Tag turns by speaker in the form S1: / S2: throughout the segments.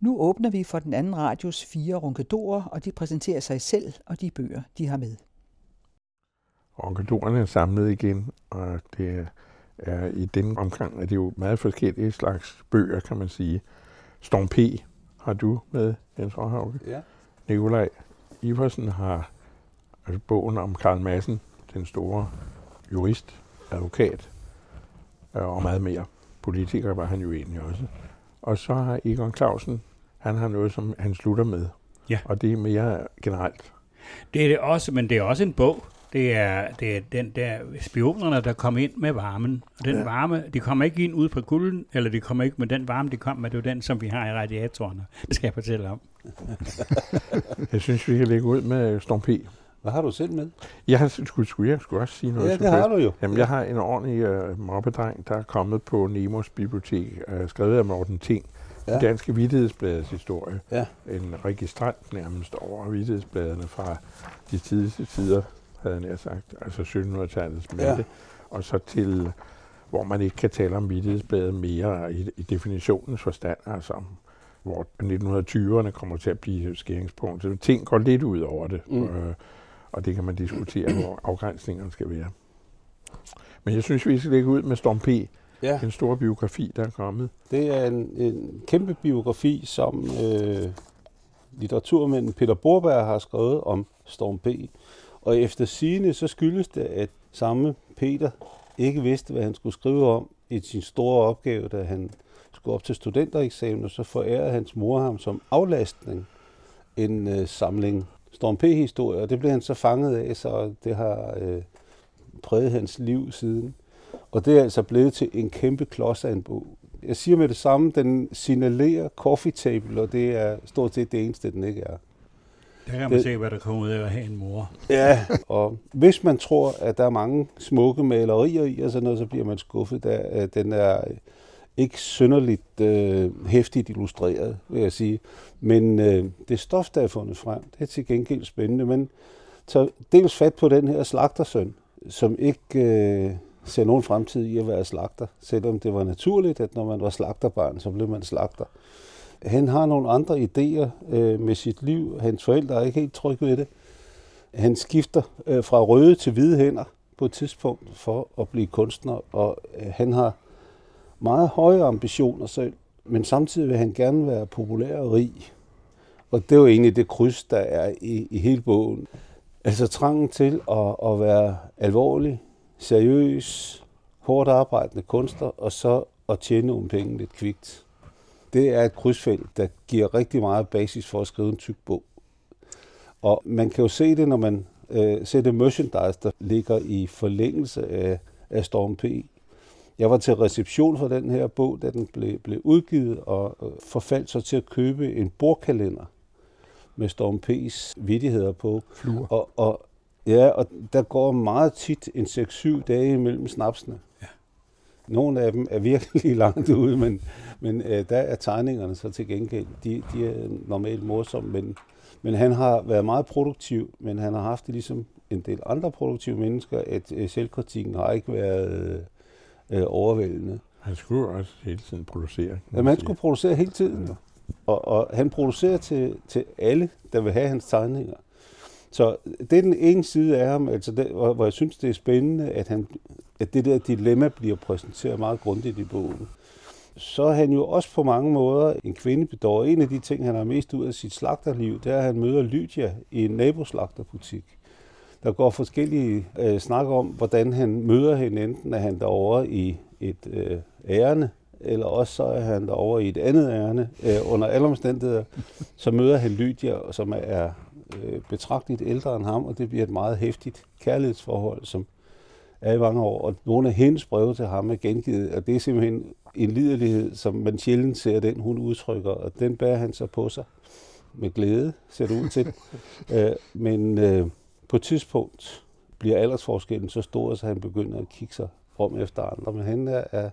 S1: Nu åbner vi for den anden radios fire runkedorer, og de præsenterer sig selv og de bøger, de har med.
S2: Runkedorerne er samlet igen, og det er i den omgang, at det er jo meget forskellige slags bøger, kan man sige. Storm P. har du med, Jens Råhauke.
S3: Ja.
S2: Nikolaj Iversen har altså bogen om Karl Madsen, den store jurist, advokat øh, og meget mere. Politiker var han jo egentlig også. Og så har Egon Clausen, han har noget, som han slutter med.
S4: Ja.
S2: Og det er mere generelt.
S4: Det er det også, men det er også en bog. Det er, det er den der spionerne, der kom ind med varmen. Og den
S2: Ja.
S4: varme, de kommer ikke ind ude fra kulden, eller de kommer ikke med den varme, de kom med. Det er jo den, som vi har i radiatorerne. Det skal jeg fortælle om.
S2: Jeg synes, vi kan lægge ud med Storm P.
S3: Hvad har du selv med?
S2: Jeg har, skulle, skulle, jeg skulle også sige noget.
S3: Ja, det har du jo.
S2: Jamen, jeg har en ordentlig uh, mobbedreng, der er kommet på Nemos bibliotek, uh, skrevet af Morten Ting. Ja. Danske vidtighedsbladets historie.
S3: Ja.
S2: En registrant nærmest over vidtighedsbladene fra de tidligste tider, havde jeg sagt, altså 1700-tallets midte,
S3: Ja.
S2: og så til, hvor man ikke kan tale om vidtighedsbladet mere i, i definitionens forstand, altså hvor 1920'erne kommer til at blive skæringspunktet. Ting går lidt ud over det,
S3: Mm.
S2: øh, og det kan man diskutere, hvor afgrænsningerne skal være. Men jeg synes, vi skal lægge ud med Storm P.,
S3: Ja,
S2: den store biografi, der er kommet.
S3: det er en, en kæmpe biografi, som øh, litteraturmanden Peter Borberg har skrevet om Storm P. Og efter sigende, så skyldes det, at samme Peter ikke vidste, hvad han skulle skrive om i sin store opgave, da han skulle op til studentereksamen, og så forærede hans mor ham som aflastning en øh, samling Storm P-historier, og det blev han så fanget af, så det har øh, præget hans liv siden. Og det er altså blevet til en kæmpe klods af en bog. Jeg siger med det samme, den signalerer coffee table, og det er stort set det eneste, den ikke er.
S4: Der kan man
S3: Det-
S4: se, hvad der kommer ud af at have en mor.
S3: Ja, og hvis man tror, at der er mange smukke malerier i og sådan noget, så bliver man skuffet. Der, at den er ikke synderligt øh, hæftigt illustreret, vil jeg sige. Men øh, det stof, der er fundet frem, det er til gengæld spændende. Men tager dels fat på den her slagtersøn, som ikke øh, ser nogen fremtid i at være slagter, selvom det var naturligt, at når man var slagterbarn, så blev man slagter. Han har nogle andre idéer øh, med sit liv. Hans forældre er ikke helt trygge ved det. Han skifter øh, fra røde til hvide hænder på et tidspunkt for at blive kunstner, og øh, han har meget høje ambitioner selv, men samtidig vil han gerne være populær og rig. Og det er jo egentlig det kryds, der er i, i hele bogen. Altså trangen til at, at være alvorlig, seriøs, hårdt arbejdende kunstner, og så at tjene nogle penge lidt kvikt. Det er et krydsfelt, der giver rigtig meget basis for at skrive en tyk bog. Og man kan jo se det, når man øh, ser det merchandise, der ligger i forlængelse af, af Storm P. Jeg var til reception for den her bog, da den blev, blev udgivet, og øh, forfaldt så til at købe en bordkalender med Storm P's vidigheder på.
S2: Fluer.
S3: Og, og, ja, og der går meget tit en 6-7 dage imellem snapsene.
S4: Ja.
S3: Nogle af dem er virkelig langt ude, men, men øh, der er tegningerne så til gengæld. De, de er normalt morsomme, men, men han har været meget produktiv, men han har haft det ligesom en del andre produktive mennesker, at øh, selvkritikken har ikke været øh, overvældende.
S2: Han skulle jo også hele tiden producere.
S3: Ja, man skulle producere hele tiden. jo. Og, og han producerer til, til alle, der vil have hans tegninger. Så det er den ene side af ham, altså det, hvor, hvor jeg synes, det er spændende, at, han, at det der dilemma bliver præsenteret meget grundigt i bogen. Så er han jo også på mange måder en kvindebedår. En af de ting, han har mest ud af sit slagterliv, det er, at han møder Lydia i en naboslagterbutik. Der går forskellige øh, snak om, hvordan han møder hende. Enten er han derovre i et øh, ærende, eller også så er han derovre i et andet ærne. Øh, under alle omstændigheder, så møder han Lydia, som er øh, betragteligt ældre end ham, og det bliver et meget hæftigt kærlighedsforhold, som er i mange år. Og nogle af hendes breve til ham er gengivet, og det er simpelthen en liderlighed, som man sjældent ser den, hun udtrykker, og den bærer han så på sig med glæde, ser det ud til. øh, men øh, på et tidspunkt bliver aldersforskellen så stor, så han begynder at kigge sig om efter andre. Men han er, er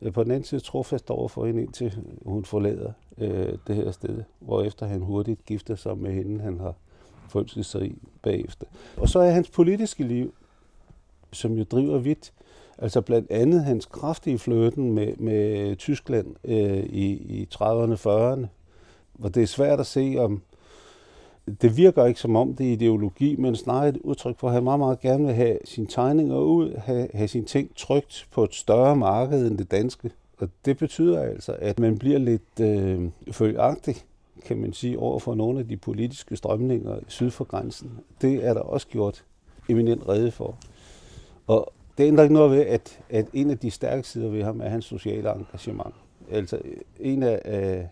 S3: er på den anden side trofast over for hende, indtil hun forlader øh, det her sted, hvorefter han hurtigt gifter sig med hende, han har forelsket sig i bagefter. Og så er hans politiske liv, som jo driver vidt, altså blandt andet hans kraftige fløten med, med Tyskland øh, i, i 30'erne, 40'erne, hvor det er svært at se, om det virker ikke som om det er ideologi, men snarere et udtryk for, at han meget, meget gerne vil have sine tegninger ud, have, have sine ting trygt på et større marked end det danske. Og det betyder altså, at man bliver lidt øh, følgagtig kan man sige, over for nogle af de politiske strømninger syd for grænsen. Det er der også gjort eminent rede for. Og det ændrer ikke noget ved, at, at en af de stærke sider ved ham er hans sociale engagement. Altså en af, af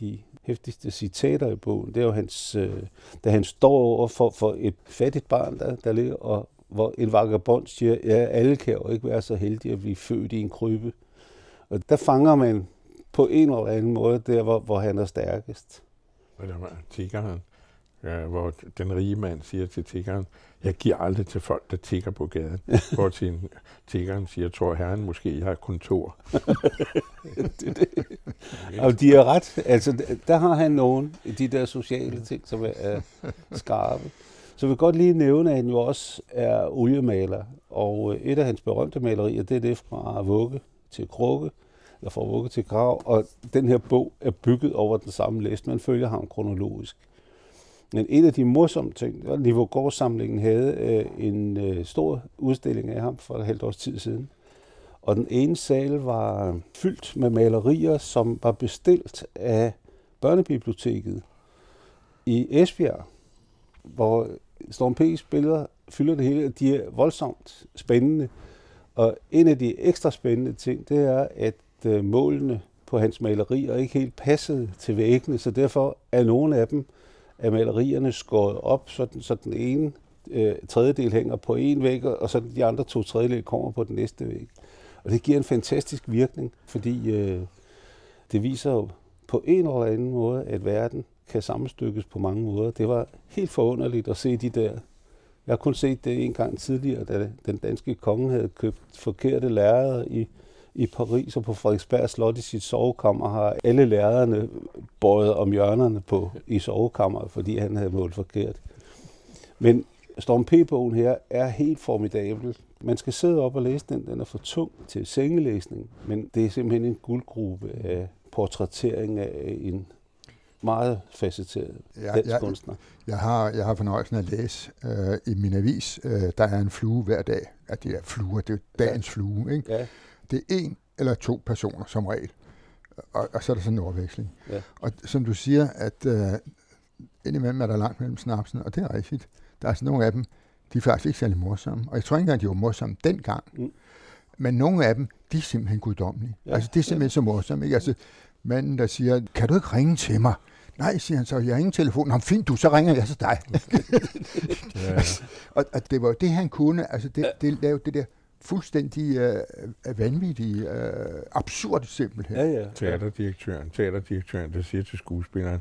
S3: de hæftigste citater i bogen, det er jo hans, øh, da han står over for, for et fattigt barn, der, der ligger, og hvor en vagabond siger, ja, alle kan jo ikke være så heldige at blive født i en krybe. Og der fanger man på en eller anden måde der, hvor, hvor han er stærkest.
S2: Tiggeren, ja, hvor den rige mand siger til tiggeren, jeg giver aldrig til folk, der tigger på gaden. hvor til tiggeren siger, tror herren måske, jeg har kontor.
S3: det, det. Og de er ret, altså der har han nogen, de der sociale ting, som er skarpe. Så jeg vil godt lige nævne, at han jo også er oliemaler, og et af hans berømte malerier, det er det fra vugge til krukke, eller fra vugge til grav, og den her bog er bygget over den samme liste. Man følger ham kronologisk. Men en af de morsomme ting, var Niveau Gårdssamlingen havde øh, en øh, stor udstilling af ham for et halvt års tid siden. Og den ene sal var fyldt med malerier, som var bestilt af børnebiblioteket i Esbjerg, hvor Storm P's billeder fylder det hele, de er voldsomt spændende. Og en af de ekstra spændende ting, det er, at øh, målene på hans malerier ikke helt passede til væggene, så derfor er nogle af dem af malerierne skåret op, så den, så den ene øh, tredjedel hænger på en væg, og så de andre to tredjedel kommer på den næste væg. Og det giver en fantastisk virkning, fordi øh, det viser jo på en eller anden måde, at verden kan sammenstykkes på mange måder. Det var helt forunderligt at se de der. Jeg har kun set det en gang tidligere, da den danske konge havde købt forkerte lærere i i Paris og på Frederiksberg Slot i sit sovekammer har alle lærerne båret om hjørnerne på i sovekammeret, fordi han havde målt forkert. Men Storm P-bogen her er helt formidabel. Man skal sidde op og læse den. Den er for tung til sengelæsning, men det er simpelthen en guldgruppe af portrættering af en meget facetteret ja, dansk jeg, kunstner.
S5: Jeg har, jeg har fornøjelsen at læse øh, i min avis, øh, der er en flue hver dag. At det er fluer, det er dagens ja. flue. Ikke? Ja. Det er en eller to personer som regel. Og, og så er der sådan en overveksling. Ja. Og som du siger, at øh, indimellem er der langt mellem snapsen, og det er rigtigt. Der er sådan nogle af dem, de er faktisk ikke særlig morsomme. Og jeg tror ikke engang, de var morsomme dengang. Mm. Men nogle af dem, de er simpelthen guddommelige. Ja. Altså, det er simpelthen ja. så morsomme. Ikke? Altså, manden, der siger, kan du ikke ringe til mig? Nej, siger han så, jeg har ingen telefon. Nå, fint, du, så ringer jeg til dig. ja, ja. og, og det var jo det, han kunne. Altså, det, det lavede det der fuldstændig øh, vanvittig, øh, absurd simpelthen.
S2: Ja, ja. Teaterdirektøren, teaterdirektøren, der siger til skuespilleren,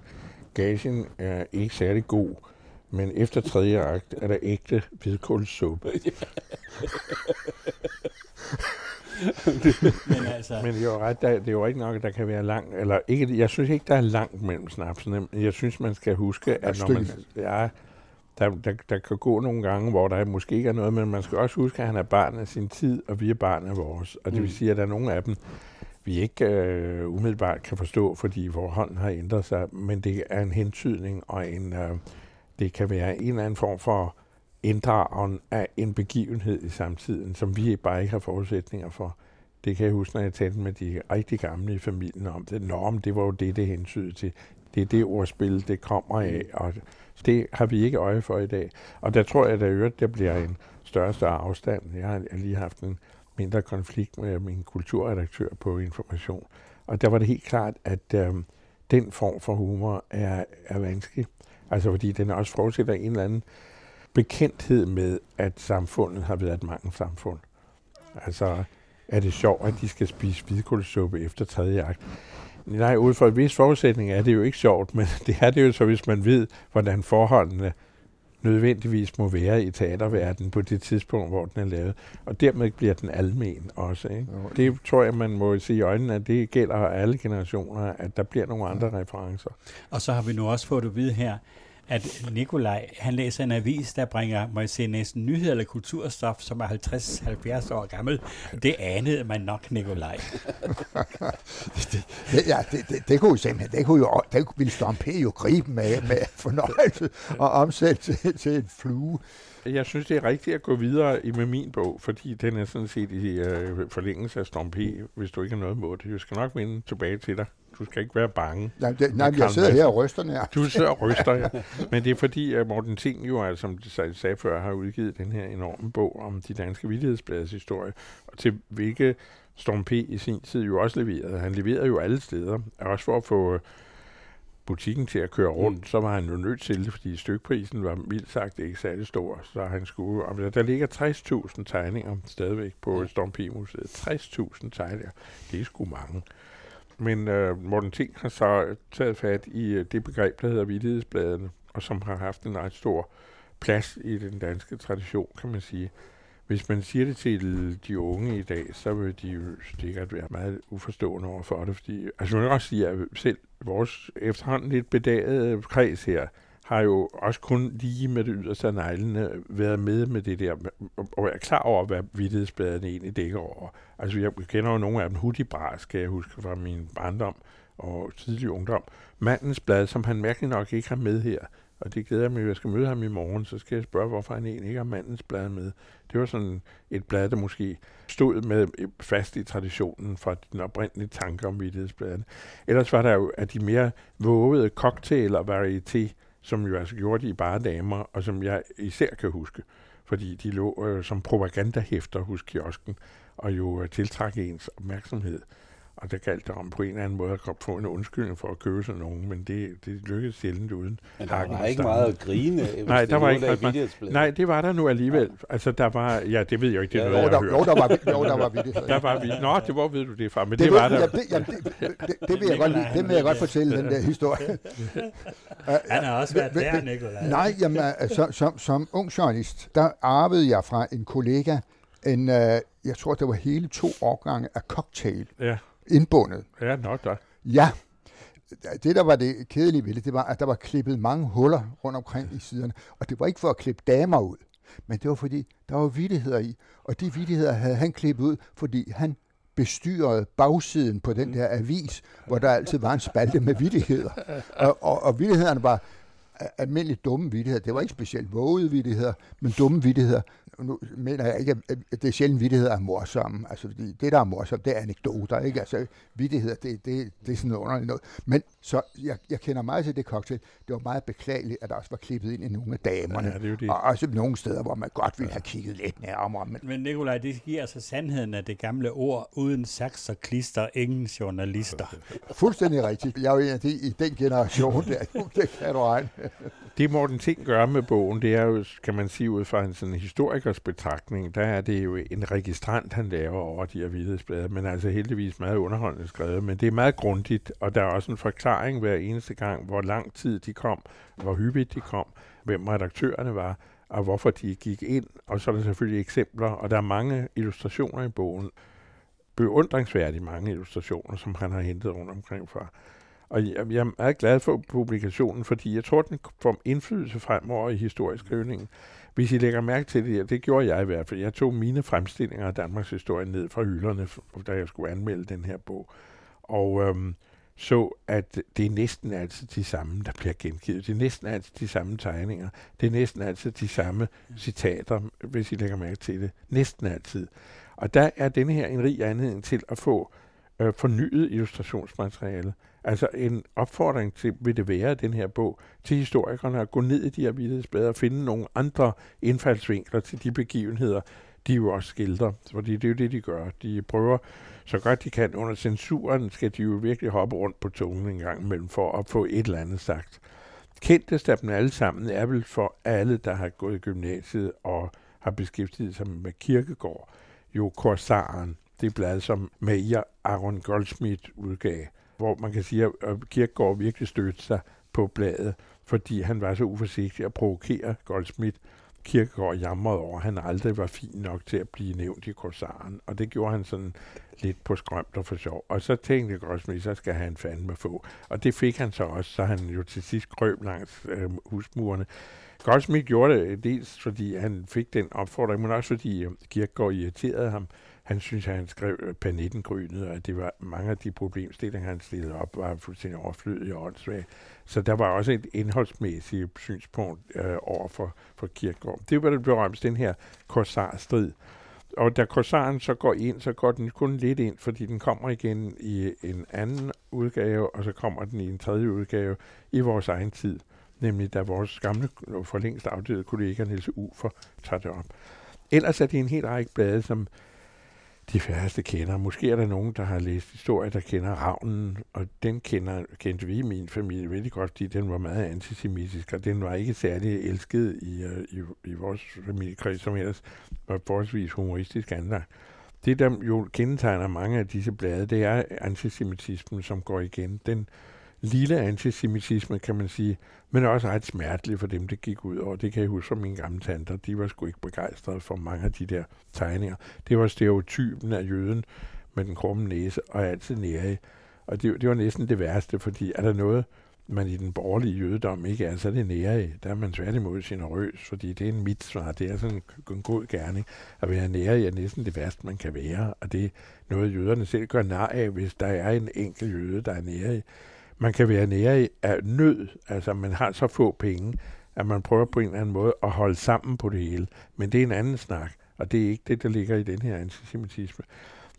S2: gagen er ikke særlig god, men efter tredje akt er der ægte hvidkålssuppe. men, altså... men det er jo ret, der, det er jo ikke nok, at der kan være langt, eller ikke, jeg synes ikke, der er langt mellem snapsene. Jeg synes, man skal huske, at når man, ja, der, der, der kan gå nogle gange, hvor der måske ikke er noget, men man skal også huske, at han er barn af sin tid, og vi er barn af vores. Og det vil mm. sige, at der er nogle af dem, vi ikke øh, umiddelbart kan forstå, fordi vores hånd har ændret sig, men det er en hentydning, og en, øh, det kan være en eller anden form for inddragen af en begivenhed i samtiden, som vi bare ikke har forudsætninger for. Det kan jeg huske, når jeg talte med de rigtig gamle i familien om det. Nå, men det var jo det, det hentydede til. Det er det ordspil, det kommer af, og det har vi ikke øje for i dag. Og der tror jeg, at der, der bliver en større og større afstand. Jeg har lige haft en mindre konflikt med min kulturredaktør på Information. Og der var det helt klart, at øh, den form for humor er, er vanskelig. Altså fordi den også forudsætter en eller anden bekendthed med, at samfundet har været et mange samfund. Altså, er det sjovt, at de skal spise hvidkålsuppe efter tredje akt? Nej, ud fra en vis forudsætning er det jo ikke sjovt, men det er det jo så, hvis man ved, hvordan forholdene nødvendigvis må være i teaterverdenen på det tidspunkt, hvor den er lavet. Og dermed bliver den almen også. Ikke? Det tror jeg, man må se i øjnene, at det gælder alle generationer, at der bliver nogle andre referencer.
S4: Og så har vi nu også fået at vide her, at Nikolaj, han læser en avis, der bringer, må jeg sige, næsten nyheder eller kulturstof, som er 50-70 år gammel. Det anede man nok, Nikolaj.
S5: det, det, ja, det, det, det, kunne jo simpelthen, det kunne jo, det ville Storm P. jo gribe med, med fornøjelse og omsætte til, til en flue.
S2: Jeg synes, det er rigtigt at gå videre i med min bog, fordi den er sådan set i øh, forlængelse af Storm P., hvis du ikke har noget mod det. Jeg skal nok vende tilbage til dig. Du skal ikke være bange.
S5: Nej, det, nej jeg sidder her og ryster
S2: nær. Du sidder og ryster, ja. Men det er fordi, at Morten Ting jo, altså, som du sagde før, har udgivet den her enorme bog om de danske vidtighedsbladets historie, og til hvilke Storm P. i sin tid jo også leverede. Han leverede jo alle steder, også for at få butikken til at køre rundt, mm. så var han jo nødt til det, fordi stykprisen var mildt sagt ikke særlig stor, så han skulle, og der ligger 60.000 tegninger stadigvæk på ja. Storm P-museet. 60.000 tegninger, det er sgu mange. Men øh, Morten T. har så taget fat i øh, det begreb, der hedder vidtighedsbladene, og som har haft en ret stor plads i den danske tradition, kan man sige. Hvis man siger det til de unge i dag, så vil de jo sikkert være meget uforstående over for det, fordi, altså jeg vil også sige, at selv vores efterhånden lidt bedagede kreds her, har jo også kun lige med det yderste af neglene været med med det der, og er klar over, hvad vidtighedsbladene egentlig dækker over. Altså, jeg kender jo nogle af dem, Hudibras, skal jeg huske fra min barndom og tidlig ungdom. Mandens blad, som han mærkeligt nok ikke har med her, og det glæder mig, at jeg skal møde ham i morgen, så skal jeg spørge, hvorfor han egentlig ikke har mandens blad med. Det var sådan et blad, der måske stod med fast i traditionen fra den oprindelige tanke om vidtighedsbladene. Ellers var der jo at de mere vågede cocktail og varieté, som jo altså gjorde de bare damer, og som jeg især kan huske, fordi de lå øh, som propagandahæfter hos kiosken, og jo øh, tiltrak ens opmærksomhed. Og der galt det om på en eller anden måde at få en undskyldning for at købe sådan nogen, men det, det lykkedes sjældent uden
S3: Men der var ikke meget at grine,
S2: Nej, der var ikke ret meget. Nej, det var der nu alligevel. Ja. Altså, der var, ja, det ved jeg ikke, det er ja, noget,
S5: jo, jeg der, jo, der var, jo, der var
S2: vidigt. Der var vidigt. Nå, det var, ved du det fra, men det, det var der. Ja, det, ja, det,
S5: det, det, vil jeg godt, det vil jeg godt fortælle, den der historie.
S4: Han har også været der, Nicolai.
S5: Nej, jamen, som, som, som ung journalist, der arvede jeg fra en kollega en, uh, jeg tror, det var hele to årgange af cocktail. Ja indbundet.
S2: Ja, nok da.
S5: Ja. Det, der var det kedelige ved det, det var, at der var klippet mange huller rundt omkring i siderne. Og det var ikke for at klippe damer ud, men det var fordi, der var vidtigheder i. Og de vidtigheder havde han klippet ud, fordi han bestyrede bagsiden på den der avis, hvor der altid var en spalte med vidtigheder. Og, og, og vidtighederne var almindeligt dumme vidtigheder. Det var ikke specielt vågede vidtigheder, men dumme vidtigheder nu mener jeg ikke, at det er sjældent vidtigheder er morsomme. Altså, fordi det, der er morsomt, det er anekdoter, ikke? Altså, vidtigheder, det, det, det er sådan noget underligt noget. Men så, jeg, jeg kender meget til det cocktail. Det var meget beklageligt, at der også var klippet ind i nogle af damerne. Ja, det er jo det. Og også nogle steder, hvor man godt ville have kigget lidt nærmere.
S4: Men, men Nikolaj, det giver altså sandheden af det gamle ord, uden saks og klister, ingen journalister.
S5: Fuldstændig rigtigt. Jeg er jo en af de i den generation der. det kan du regne.
S2: det Morten Ting gør med bogen, det er jo, kan man sige, ud fra en sådan historikers betragtning, der er det jo en registrant, han laver over de her vidtighedsblade, men altså heldigvis meget underholdende skrevet, men det er meget grundigt, og der er også en forklaring hver eneste gang, hvor lang tid de kom, hvor hyppigt de kom, hvem redaktørerne var, og hvorfor de gik ind, og så er der selvfølgelig eksempler, og der er mange illustrationer i bogen, beundringsværdigt mange illustrationer, som han har hentet rundt omkring fra. Og jeg, jeg er meget glad for publikationen, fordi jeg tror, den får indflydelse fremover i historieskrivningen. Hvis I lægger mærke til det, det gjorde jeg i hvert fald. Jeg tog mine fremstillinger af Danmarks historie ned fra hylderne, da jeg skulle anmelde den her bog. Og øhm, så, at det er næsten altid de samme, der bliver gengivet. Det er næsten altid de samme tegninger. Det er næsten altid de samme citater, hvis I lægger mærke til det. Næsten altid. Og der er denne her en rig anledning til at få øh, fornyet illustrationsmateriale. Altså en opfordring til, vil det være den her bog, til historikerne at gå ned i de her vidtighedsblade og finde nogle andre indfaldsvinkler til de begivenheder, de jo også skildrer. Fordi det er jo det, de gør. De prøver så godt de kan. Under censuren skal de jo virkelig hoppe rundt på tungen en gang imellem for at få et eller andet sagt. Kendtest af dem alle sammen er vel for alle, der har gået i gymnasiet og har beskæftiget sig med kirkegård, jo Korsaren, det blad, som Maja Aaron Goldsmith udgav hvor man kan sige, at Kirkegaard virkelig stødte sig på bladet, fordi han var så uforsigtig at provokere Goldsmith Kirkegaard jamrede over, at han aldrig var fin nok til at blive nævnt i korsaren. Og det gjorde han sådan lidt på skrømt og for sjov. Og så tænkte Goldsmith, så skal han fandme få. Og det fik han så også, så han jo til sidst krøb langs øh, husmurene. Goldsmith gjorde det dels, fordi han fik den opfordring, men også fordi øh, Kirkegaard irriterede ham. Han synes, at han skrev øh, Panettengrynet, og at det var mange af de problemstillinger, han stillede op, var fuldstændig overflødige og åndssvage. Så der var også et indholdsmæssigt synspunkt øh, over for, for Kirkegaard. Det var det berømte, den her korsarstrid. Og da korsaren så går ind, så går den kun lidt ind, fordi den kommer igen i en anden udgave, og så kommer den i en tredje udgave i vores egen tid nemlig da vores gamle, for længst afdøde kollega Niels Ufer tager det op. Ellers er det en helt række blade, som de færreste kender. Måske er der nogen, der har læst historie, der kender Ravnen, og den kender, kendte vi i min familie vældig godt, fordi den var meget antisemitisk, og den var ikke særlig elsket i, øh, i, i vores familiekreds, som ellers var forholdsvis humoristisk anlagt. Det, der jo kendetegner mange af disse blade, det er antisemitismen, som går igen. Den lille antisemitisme, kan man sige, men også ret smertelig for dem, det gik ud over. Det kan jeg huske fra mine gamle tanter. De var sgu ikke begejstrede for mange af de der tegninger. Det var stereotypen af jøden med den krumme næse og altid nære. Og det, det var næsten det værste, fordi er der noget, man i den borgerlige jødedom ikke er, så er det nære. Der er man tværtimod generøs, fordi det er en mitsvar. Det er sådan en, en god gerning. At være nære er næsten det værste, man kan være. Og det er noget, jøderne selv gør nar af, hvis der er en enkelt jøde, der er nære man kan være nære af nød, altså man har så få penge, at man prøver på en eller anden måde at holde sammen på det hele. Men det er en anden snak, og det er ikke det, der ligger i den her antisemitisme.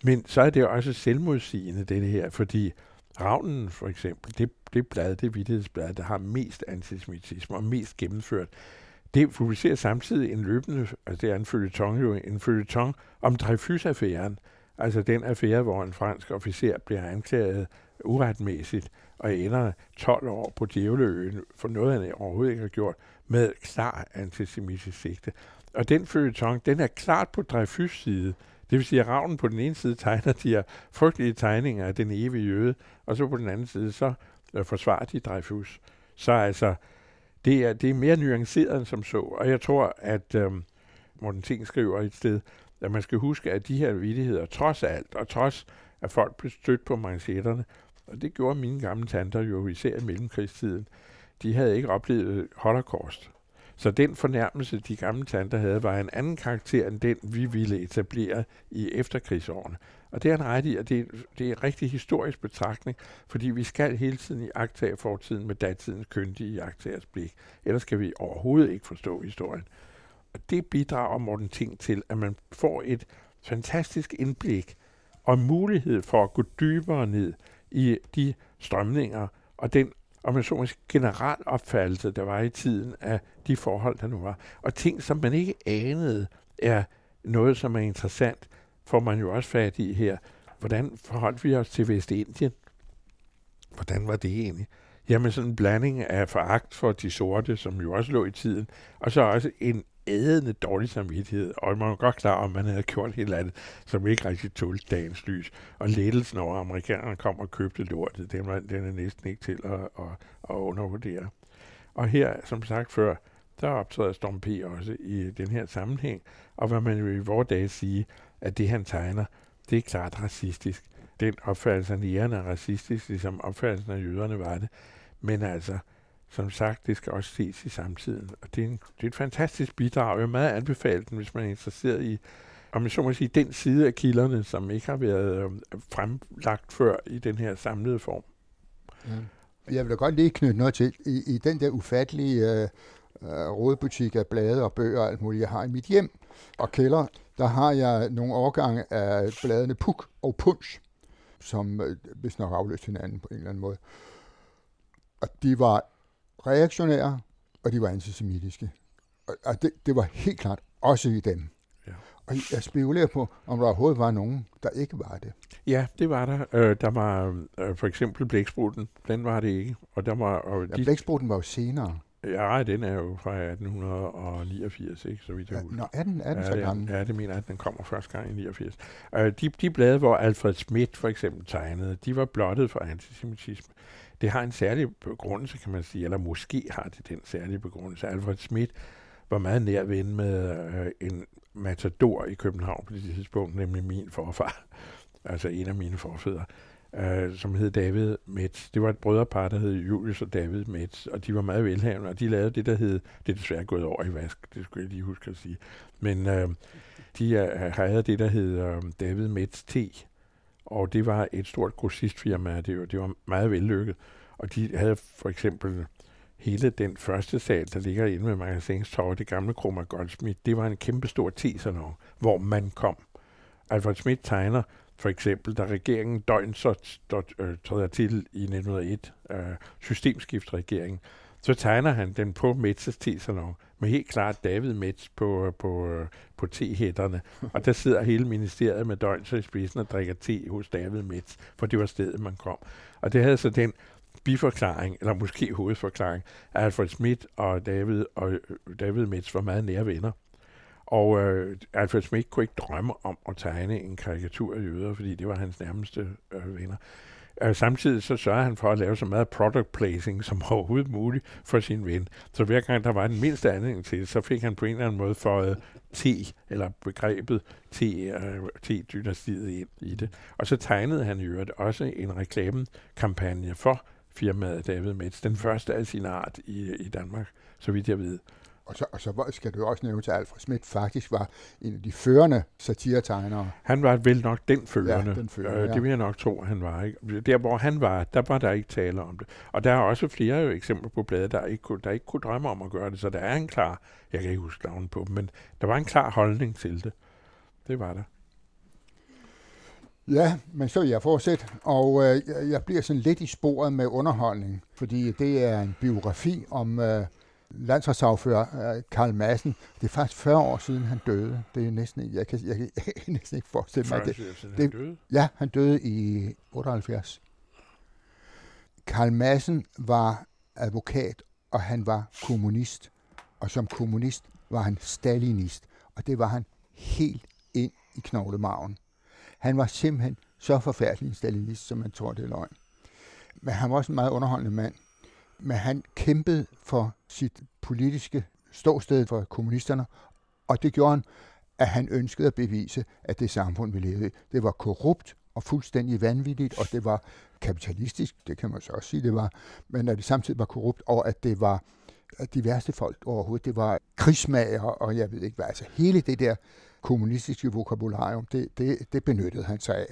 S2: Men så er det også selvmodsigende, det her, fordi Ravnen for eksempel, det, det blad, det vidtighedsblad, der har mest antisemitisme og mest gennemført, det publicerer samtidig en løbende, altså det er en følgetong jo, en følgetong om Dreyfus-affæren, altså den affære, hvor en fransk officer bliver anklaget uretmæssigt og ender 12 år på Djævleøen for noget, han overhovedet ikke har gjort, med klar antisemitisk sigte. Og den følgetong, den er klart på Dreyfus side. Det vil sige, at Ravnen på den ene side tegner de her frygtelige tegninger af den evige jøde, og så på den anden side, så øh, forsvarer de Dreyfus. Så altså, det er, det er mere nuanceret end som så. Og jeg tror, at øh, Morten Ting skriver et sted, at man skal huske, at de her vidigheder, trods alt, og trods at folk blev stødt på manchetterne, og det gjorde mine gamle tanter jo især i mellemkrigstiden. De havde ikke oplevet holocaust. Så den fornærmelse, de gamle tanter havde, var en anden karakter end den, vi ville etablere i efterkrigsårene. Og det er en ret i, og det, det er en rigtig historisk betragtning, fordi vi skal hele tiden i agtage fortiden med datidens kyndige agtagers blik. Ellers skal vi overhovedet ikke forstå historien. Og det bidrager Morten Ting til, at man får et fantastisk indblik og mulighed for at gå dybere ned i de strømninger og den og man så en generel opfattelse, der var i tiden af de forhold, der nu var. Og ting, som man ikke anede, er noget, som er interessant, får man jo også fat i her. Hvordan forholdt vi os til Vestindien? Hvordan var det egentlig? Jamen sådan en blanding af foragt for de sorte, som jo også lå i tiden, og så også en ædende dårlig samvittighed, og man var godt klar om, at man havde gjort et eller andet, som ikke rigtig tålte dagens lys. Og lettelsen over, at amerikanerne kom og købte lortet, den, var, den er næsten ikke til at, at, at undervurdere. Og her, som sagt før, der optræder Storm P. også i den her sammenhæng, og hvad man jo i vores dage sige, at det han tegner, det er klart racistisk. Den opfattelse af nærende er racistisk, ligesom opfattelsen af jøderne var det. Men altså, som sagt, det skal også ses i samtiden. Og det er, en, det er et fantastisk bidrag. Jeg vil meget anbefale den, hvis man er interesseret i, om jeg så må sige, den side af kilderne, som ikke har været øh, fremlagt før i den her samlede form.
S5: Ja. Jeg vil da godt lige knytte noget til. I, i den der ufattelige øh, øh, rådbutik af blade og bøger og alt muligt, jeg har i mit hjem og kælder, der har jeg nogle årgange af bladene Puk og Punch, som øh, hvis nok afløst hinanden på en eller anden måde. Og de var reaktionære, og de var antisemitiske. Og, og det, det var helt klart også i dem. Ja. Og jeg spekulerer på, om der overhovedet var nogen, der ikke var det.
S2: Ja, det var der. Øh, der var øh, for eksempel blæksprutten. Den var det ikke. Og der var, og
S5: de, ja, blæksprutten var jo senere.
S2: Ja, den er jo fra 1889, ikke, så vidt jeg
S5: husker. Nå, er den, er den ja, så gammel?
S2: Ja, det mener at den kommer første gang i 89. Uh, de, de blade, hvor Alfred Schmidt for eksempel tegnede, de var blottet for antisemitisme. Det har en særlig begrundelse, kan man sige, eller måske har det den særlige begrundelse. Alfred Schmidt var meget nær ven med øh, en matador i København på det tidspunkt, nemlig min forfar, altså en af mine forfædre, øh, som hed David Metz. Det var et brødrepar, der hed Julius og David Metz, og de var meget velhavende, og de lavede det, der hed, det er desværre gået over i vask, det skulle jeg lige huske at sige, men øh, de øh, havde det, der hed øh, David Metz T, og det var et stort grossistfirma, det var, det var meget vellykket, og de havde for eksempel hele den første sal, der ligger inde med Magasinstorv, det gamle Kroma Goldsmith, det var en kæmpe stor tesalon, hvor man kom. Alfred Schmidt tegner for eksempel, da regeringen døgn så øh, træder til i 1901, øh, systemskiftregeringen, så tegner han den på Metzes tesalon med helt klart David Mets på, på, på tehætterne. Og der sidder hele ministeriet med døgn i spidsen og drikker te hos David Mets, for det var stedet, man kom. Og det havde så den biforklaring, eller måske hovedforklaring, at Alfred Schmidt og David, og øh, David Mets var meget nære venner. Og øh, Alfred Schmidt kunne ikke drømme om at tegne en karikatur af jøder, fordi det var hans nærmeste øh, venner. Øh, samtidig så sørger han for at lave så meget product placing som overhovedet muligt for sin ven. Så hver gang der var den mindste anledning til det, så fik han på en eller anden måde fået T, eller begrebet T, øh, T-dynastiet ind i det. Og så tegnede han i øvrigt også en reklamekampagne for firmaet David Metz. Den første af sin art i, i Danmark, så vidt jeg ved.
S5: Og så, og så skal du også nævne til Alfred Schmidt faktisk var en af de førende satiretegnere.
S2: Han var vel nok den førende.
S5: Ja, den førende
S2: øh,
S5: ja.
S2: Det vil jeg nok tro, han var. Ikke? Der, hvor han var, der var der ikke tale om det. Og der er også flere jo eksempler på bladet, der ikke, kunne, der ikke kunne drømme om at gøre det. Så der er en klar, jeg kan ikke huske navnet på dem, men der var en klar holdning til det. Det var der.
S5: Ja, men så vil jeg fortsætte, og øh, jeg bliver sådan lidt i sporet med underholdning, fordi det er en biografi om øh, landsretssagfører øh, Karl Madsen. Det er faktisk 40 år siden, han døde. Det er næsten, jeg kan, jeg kan, jeg kan næsten ikke forestille mig det.
S2: Siden det, han døde?
S5: Ja, han døde i 78. Karl Madsen var advokat, og han var kommunist. Og som kommunist var han stalinist, og det var han helt ind i knoglemagen. Han var simpelthen så forfærdelig en stalinist, som man tror, det er løgn. Men han var også en meget underholdende mand. Men han kæmpede for sit politiske ståsted for kommunisterne, og det gjorde han, at han ønskede at bevise, at det samfund, vi levede i, det var korrupt og fuldstændig vanvittigt, og det var kapitalistisk, det kan man så også sige, det var, men at det samtidig var korrupt, og at det var at de værste folk overhovedet, det var krigsmager, og jeg ved ikke hvad, altså hele det der kommunistiske vokabularium, det, det, det benyttede han sig af.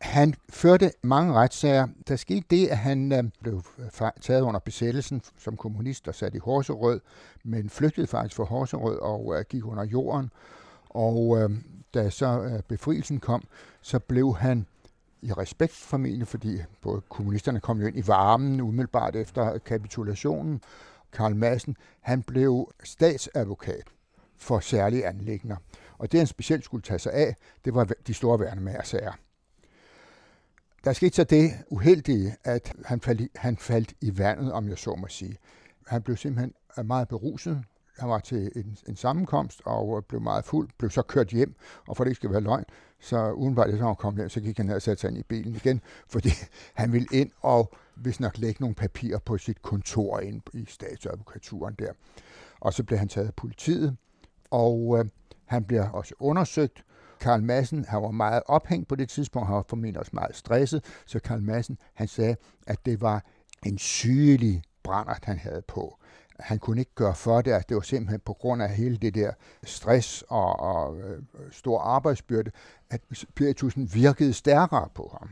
S5: Han førte mange retssager. Der skete det, at han øh, blev taget under besættelsen som kommunist og sat i Horserød, men flygtede faktisk fra Horserød og øh, gik under jorden. Og øh, da så øh, befrielsen kom, så blev han i respekt formentlig, fordi både kommunisterne kom jo ind i varmen umiddelbart efter kapitulationen. Karl Madsen, han blev statsadvokat for særlige anlægner. Og det, han specielt skulle tage sig af, det var de store værnemærsager. Der skete så det uheldige, at han faldt, i, han faldt i vandet, om jeg så må sige. Han blev simpelthen øh, meget beruset. Han var til en, en sammenkomst og øh, blev meget fuld, blev så kørt hjem, og for det ikke skal være løgn, så udenbart efter han kom hjem, så gik han ned og satte sig ind i bilen igen, fordi han ville ind og hvis nok lægge nogle papirer på sit kontor ind i statsadvokaturen der. Og så blev han taget af politiet, og øh, han bliver også undersøgt. Karl Madsen, han var meget ophængt på det tidspunkt, han var formentlig også meget stresset, så Karl Madsen, han sagde, at det var en sygelig brændert, han havde på. Han kunne ikke gøre for det, at det var simpelthen på grund af hele det der stress og, og øh, stor arbejdsbyrde, at spiritusen virkede stærkere på ham.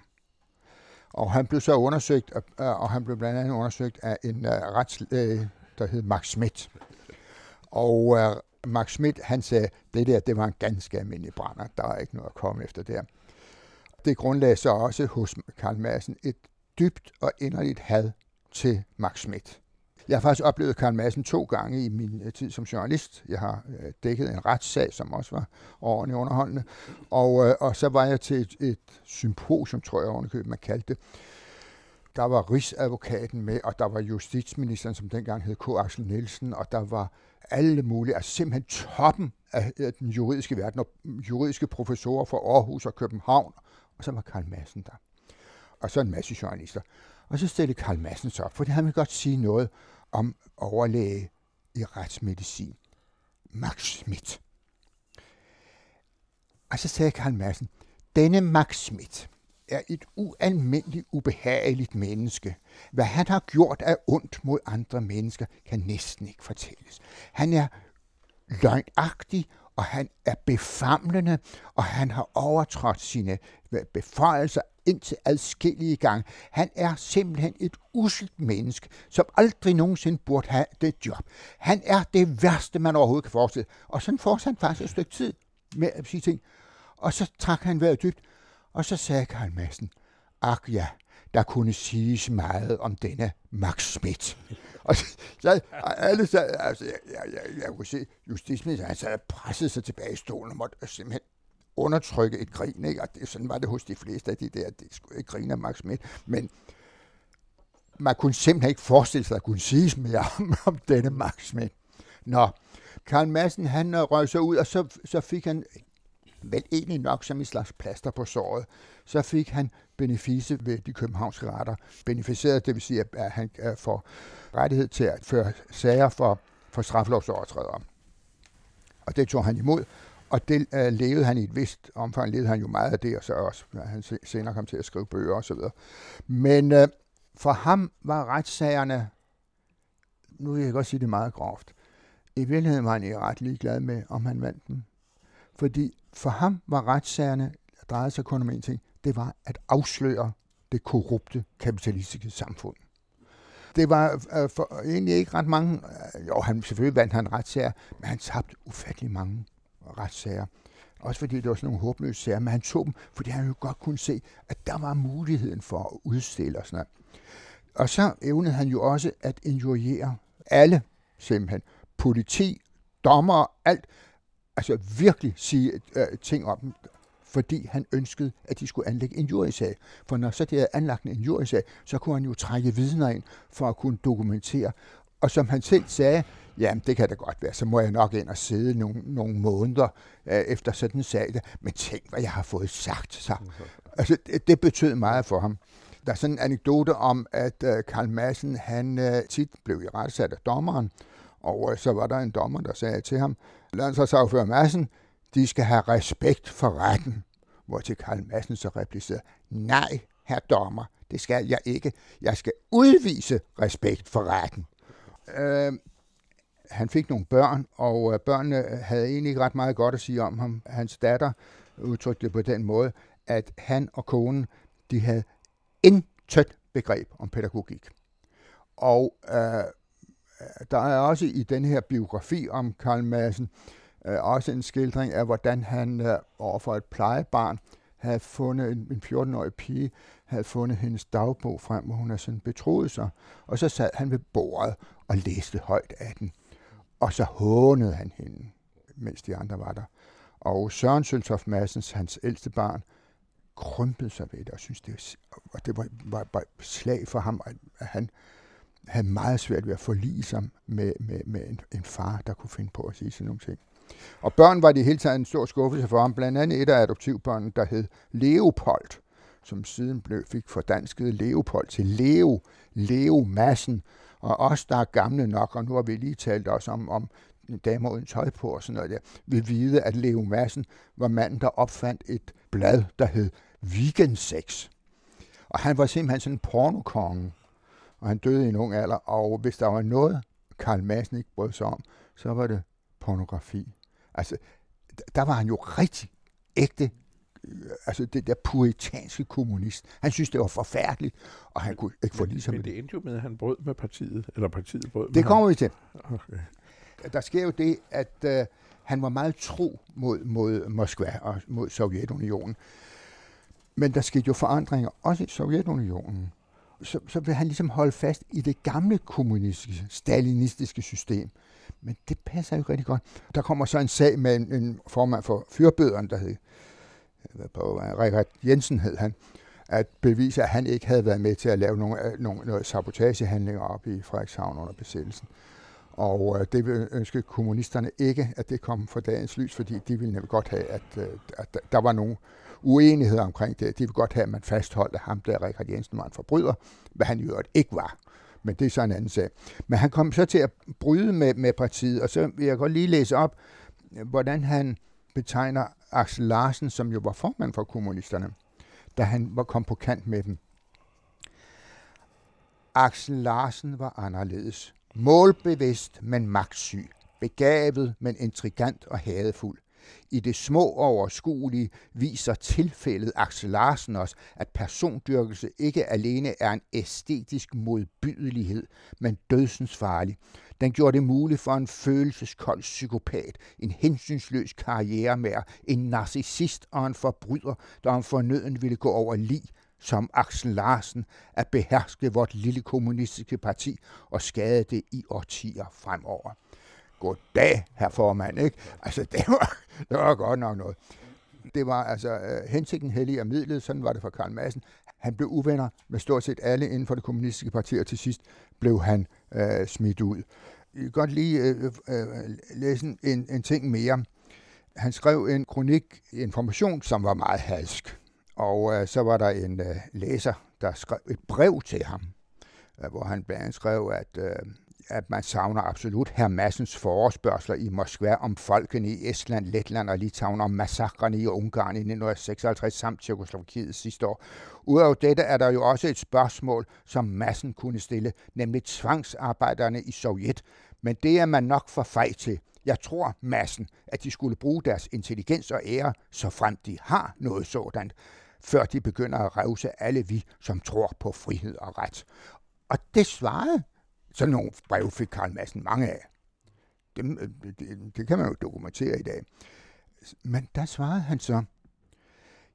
S5: Og han blev så undersøgt, og han blev blandt andet undersøgt af en øh, uh, retslæge, øh, der hed Max Schmidt. Og uh, Max Schmidt, han sagde, det der, det var en ganske almindelig brænder. Der er ikke noget at komme efter der. Det grundlagde så også hos Karl Madsen et dybt og inderligt had til Max Schmidt. Jeg har faktisk oplevet Karl Madsen to gange i min øh, tid som journalist. Jeg har øh, dækket en retssag, som også var ordentligt underholdende. Og, øh, og så var jeg til et, et symposium, tror jeg ovenikøbet, man kaldte det. Der var Rigsadvokaten med, og der var justitsministeren, som dengang hed K. Axel Nielsen, og der var alle mulige, altså simpelthen toppen af den juridiske verden, og juridiske professorer fra Aarhus og København, og så var Karl Madsen der. Og så en masse journalister. Og så stillede Karl Madsen sig op, for han ville godt sige noget om overlæge i retsmedicin. Max Schmidt. Og så sagde Karl Madsen, denne Max Schmidt er et ualmindeligt ubehageligt menneske. Hvad han har gjort af ondt mod andre mennesker, kan næsten ikke fortælles. Han er løgnagtig, og han er befamlende, og han har overtrådt sine beføjelser indtil adskillige gange. Han er simpelthen et uselt menneske, som aldrig nogensinde burde have det job. Han er det værste, man overhovedet kan forestille. Og sådan fortsatte han faktisk et stykke tid med at sige ting. Og så trak han vejret dybt, og så sagde Karl Madsen, ak ja, der kunne siges meget om denne Max Schmidt. Og så, alle så, altså, jeg, jeg, jeg, jeg kunne se, justitsministeren, han og presset sig tilbage i stolen og måtte simpelthen undertrykke et grin, ikke? Og det, sådan var det hos de fleste af de der, det skulle ikke grine af Max Schmidt, men man kunne simpelthen ikke forestille sig, at der kunne siges mere om, om denne Max Schmidt. Nå, Karl Madsen, han røg sig ud, og så, så fik han vel egentlig nok som en slags plaster på såret, så fik han benefice ved de københavnske retter. Beneficeret, det vil sige, at han får rettighed til at føre sager for, for straflovsovertrædere. Og det tog han imod, og det uh, levede han i et vist omfang, levede han jo meget af det, og så også, han senere kom til at skrive bøger osv. Men uh, for ham var retssagerne, nu vil jeg godt sige det meget groft, i virkeligheden var han ret ligeglad med, om han vandt dem. Fordi for ham var retssagerne, drejede sig kun om en ting, det var at afsløre det korrupte kapitalistiske samfund. Det var øh, for, øh, egentlig ikke ret mange, øh, jo, han, selvfølgelig vandt han retssager, men han tabte ufattelig mange retssager. Også fordi det var sådan nogle håbløse sager, men han tog dem, fordi han jo godt kunne se, at der var muligheden for at udstille og sådan noget. Og så evnede han jo også at injuriere alle simpelthen. Politi, dommer, alt altså virkelig sige øh, ting om dem, fordi han ønskede, at de skulle anlægge en jurisag. For når så de havde anlagt en jurisag, så kunne han jo trække vidner ind for at kunne dokumentere. Og som han selv sagde, jamen det kan da godt være, så må jeg nok ind og sidde nogle, nogle måneder øh, efter sådan en sag. Der. Men tænk, hvad jeg har fået sagt. Så. Altså, det, det betød meget for ham. Der er sådan en anekdote om, at øh, Karl Madsen, han øh, tit blev i retsat af dommeren, og øh, så var der en dommer, der sagde til ham, landsretssagfører Madsen, de skal have respekt for retten. Hvor til Karl Madsen så replicerede, nej, herr dommer, det skal jeg ikke. Jeg skal udvise respekt for retten. Øh, han fik nogle børn, og øh, børnene havde egentlig ikke ret meget godt at sige om ham. Hans datter udtrykte det på den måde, at han og konen, de havde intet begreb om pædagogik. Og øh, der er også i den her biografi om Karl Madsen øh, også en skildring af, hvordan han øh, overfor et plejebarn havde fundet en, en 14-årig pige, havde fundet hendes dagbog frem, hvor hun er sådan betroet sig. Og så sad han ved bordet og læste højt af den. Og så hånede han hende, mens de andre var der. Og Søren Søltoft Madsens, hans ældste barn, krympede sig ved det, og synes det, og det var, var, var slag for ham, at han havde meget svært ved at forlige sig med, med, med en, en far, der kunne finde på at sige sådan nogle ting. Og børn var det hele taget en stor skuffelse for ham, blandt andet et af adoptivbørnene, der hed Leopold, som siden blev, fik fordansket Leopold til Leo, Leo Massen, og os, der er gamle nok, og nu har vi lige talt også om, om damer uden tøj på og sådan noget der, vil vide, at Leo Massen var manden, der opfandt et blad, der hed Weekend Sex. Og han var simpelthen sådan en pornokonge og han døde i en ung alder, og hvis der var noget, Karl Madsen ikke brød sig om, så var det pornografi. Altså, der var han jo rigtig ægte, øh, altså det der puritanske kommunist. Han synes, det var forfærdeligt, og han kunne ikke få ligesom
S2: Men det endte jo med, at han brød med partiet, eller partiet brød med
S5: Det kommer ham. vi til. Okay. Der sker jo det, at uh, han var meget tro mod, mod Moskva og mod Sovjetunionen. Men der skete jo forandringer også i Sovjetunionen så, så vil han ligesom holde fast i det gamle kommunistiske, stalinistiske system. Men det passer jo rigtig godt. Der kommer så en sag med en, en formand for fyrbøderen, der hed på Richard Jensen hed han, at bevise, at han ikke havde været med til at lave nogle, øh, nogle, nogle sabotagehandlinger op i Frederikshavn under besættelsen. Og øh, det ønskede kommunisterne ikke, at det kom for dagens lys, fordi de ville nemlig godt have, at, øh, at der var nogen, uenighed omkring det. De vil godt have, at man fastholdt, at ham der, Richard Jensen, var en forbryder, hvad han i øvrigt ikke var. Men det er så en anden sag. Men han kom så til at bryde med, med partiet, og så vil jeg godt lige læse op, hvordan han betegner Axel Larsen, som jo var formand for kommunisterne, da han var kom på kant med dem. Axel Larsen var anderledes. Målbevidst, men magtsyg. Begavet, men intrigant og hadefuld. I det små overskuelige viser tilfældet Axel Larsen os, at persondyrkelse ikke alene er en æstetisk modbydelighed, men dødsens farlig. Den gjorde det muligt for en følelseskold psykopat, en hensynsløs karrieremær, en narcissist og en forbryder, der om fornøden ville gå over lig, som Axel Larsen, at beherske vort lille kommunistiske parti og skade det i årtier fremover. Goddag, herr formand, ikke? Altså, det var, det var godt nok noget. Det var altså øh, hensigten hellig af midlet, sådan var det for Karl Madsen. Han blev uvenner med stort set alle inden for det kommunistiske parti, og til sidst blev han øh, smidt ud. Jeg kan godt lige øh, øh, øh læse en, en ting mere. Han skrev en kronik Information, som var meget halsk. Og øh, så var der en øh, læser, der skrev et brev til ham, øh, hvor han blandt andet skrev, at Øh, at man savner absolut herr Massens forespørgsler i Moskva om folkene i Estland, Letland og Litauen, om massakrene i Ungarn i 1956 samt Tjekoslovakiet sidste år. Udover dette er der jo også et spørgsmål, som Massen kunne stille, nemlig tvangsarbejderne i Sovjet. Men det er man nok for fej til. Jeg tror, Massen, at de skulle bruge deres intelligens og ære, så frem de har noget sådan, før de begynder at revse alle vi, som tror på frihed og ret. Og det svarede sådan nogle brev fik Karl Madsen mange af. Dem, øh, det, det kan man jo dokumentere i dag. Men der svarede han så,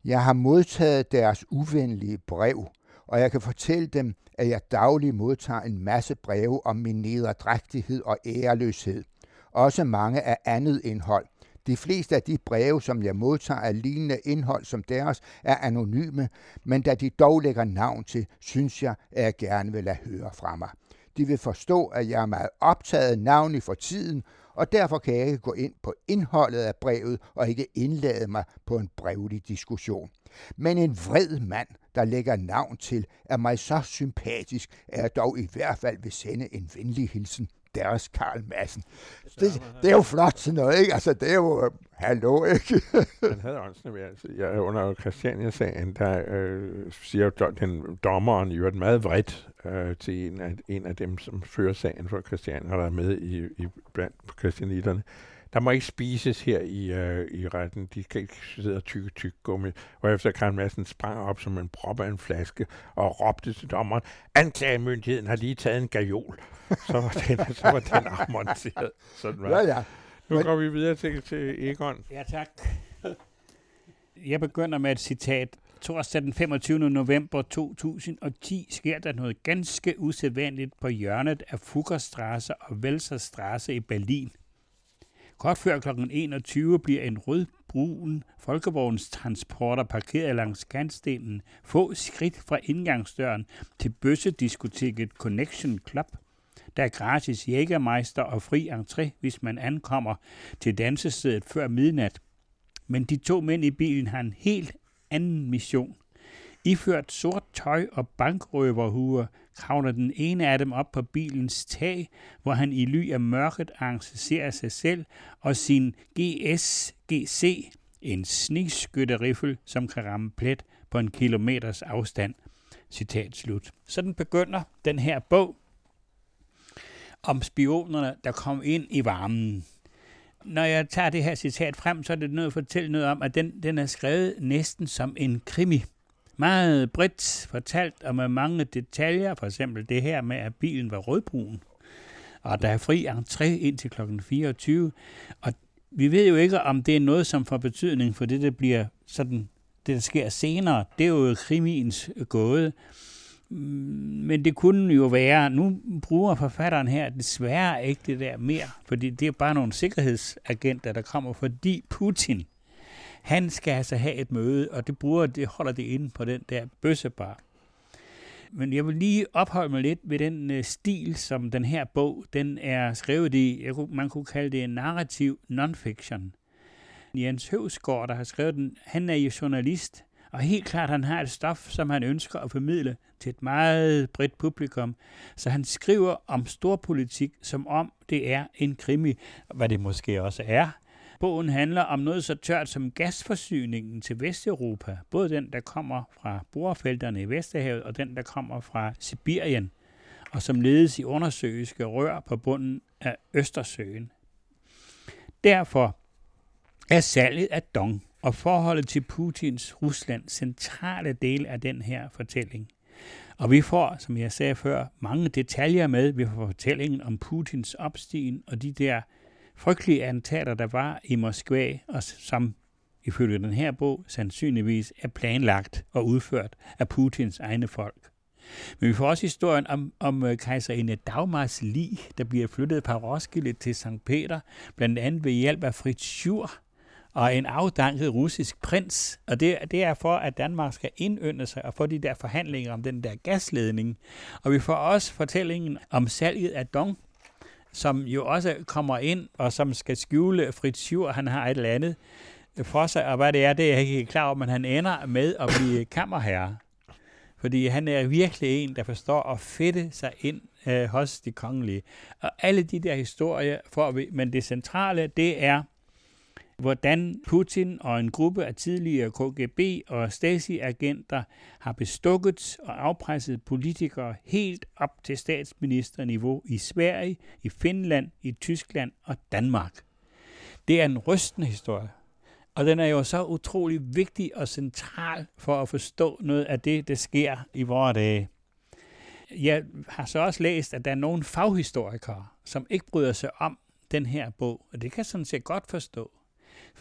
S5: jeg har modtaget deres uvenlige brev, og jeg kan fortælle dem, at jeg dagligt modtager en masse breve om min nederdrægtighed og æreløshed. Også mange af andet indhold. De fleste af de breve, som jeg modtager af lignende indhold som deres, er anonyme, men da de dog lægger navn til, synes jeg, at jeg gerne vil lade høre fra mig. De vil forstå, at jeg er meget optaget navnlig for tiden, og derfor kan jeg ikke gå ind på indholdet af brevet og ikke indlade mig på en brevlig diskussion. Men en vred mand, der lægger navn til, er mig så sympatisk, at jeg dog i hvert fald vil sende en venlig hilsen deres Karl Madsen. Det, det er jo flot sådan noget, ikke? Altså, det er jo, hallo, ikke?
S2: Han havde også altså, ja, under Christiania-sagen, der øh, siger den dommeren jo et meget vredt øh, til en af, en af dem, som fører sagen for Christiania, der er med i, i blandt christianitterne. Der må ikke spises her i, øh, i retten. De kan ikke sidde og tykke tyk gummi. Og efter Karl Madsen sprang op som en prop af en flaske og råbte til dommeren, anklagemyndigheden har lige taget en gajol. Så var den, så var den afmonteret. Sådan var.
S5: Ja, ja.
S2: Nu Men... går vi videre til, til Egon.
S4: Ja, tak. Jeg begynder med et citat. Torsdag den 25. november 2010 sker der noget ganske usædvanligt på hjørnet af Fuggerstrasse og Welserstrasse i Berlin. Kort før kl. 21 bliver en rødbrun folkevognstransporter parkeret langs kantstenen få skridt fra indgangsdøren til bøssediskoteket Connection Club. Der er gratis jægermeister og fri entré, hvis man ankommer til dansestedet før midnat. Men de to mænd i bilen har en helt anden mission. Iført sort tøj og bankrøverhuer kravler den ene af dem op på bilens tag, hvor han i ly af mørket arrangerer sig selv og sin GSGC, en snigskytteriffel, som kan ramme plet på en kilometers afstand. Citat slut. Sådan begynder den her bog om spionerne, der kom ind i varmen. Når jeg tager det her citat frem, så er det noget at fortælle noget om, at den, den er skrevet næsten som en krimi meget bredt fortalt og med mange detaljer, for eksempel det her med, at bilen var rødbrun, og der er fri entré ind til kl. 24, og vi ved jo ikke, om det er noget, som får betydning for det, der bliver sådan, det der sker senere. Det er jo krimiens gåde. Mm, men det kunne jo være, nu bruger forfatteren her desværre ikke det der mere, fordi det er bare nogle sikkerhedsagenter, der kommer, fordi Putin han skal altså have et møde, og det, bruger, det holder det inde på den der bøssebar. Men jeg vil lige opholde mig lidt ved den øh, stil, som den her bog den er skrevet i. Jeg kunne, man kunne kalde det en narrativ nonfiction. Jens Høvsgaard, der har skrevet den, han er jo journalist, Og helt klart, han har et stof, som han ønsker at formidle til et meget bredt publikum. Så han skriver om storpolitik, som om det er en krimi, hvad det måske også er. Bogen handler om noget så tørt som gasforsyningen til Vesteuropa, både den, der kommer fra borefelterne i Vesterhavet, og den, der kommer fra Sibirien, og som ledes i undersøgelske rør på bunden af Østersøen. Derfor er salget af Dong og forholdet til Putins Rusland centrale del af den her fortælling. Og vi får, som jeg sagde før, mange detaljer med. Vi får fortællingen om Putins opstigen og de der frygtelige attentater, der var i Moskva, og som ifølge den her bog sandsynligvis er planlagt og udført af Putins egne folk. Men vi får også historien om, om øh, kejserinde Dagmars lig, der bliver flyttet fra Roskilde til St. Peter, blandt andet ved hjælp af Fritz Schur, og en afdanket russisk prins. Og det, det er for, at Danmark skal indønde sig og få de der forhandlinger om den der gasledning. Og vi får også fortællingen om salget af Dong, som jo også kommer ind, og som skal skjule Fritz Schur, han har et eller andet for sig, og hvad det er, det er jeg ikke klar over, men han ender med at blive kammerherre. Fordi han er virkelig en, der forstår at fedte sig ind øh, hos de kongelige. Og alle de der historier får vi, men det centrale, det er, hvordan Putin og en gruppe af tidligere KGB og Stasi-agenter har bestukket og afpresset politikere helt op til statsministerniveau i Sverige, i Finland, i Tyskland og Danmark. Det er en rystende historie. Og den er jo så utrolig vigtig og central for at forstå noget af det, der sker i vores dage. Jeg har så også læst, at der er nogle faghistorikere, som ikke bryder sig om den her bog, og det kan jeg sådan set godt forstå.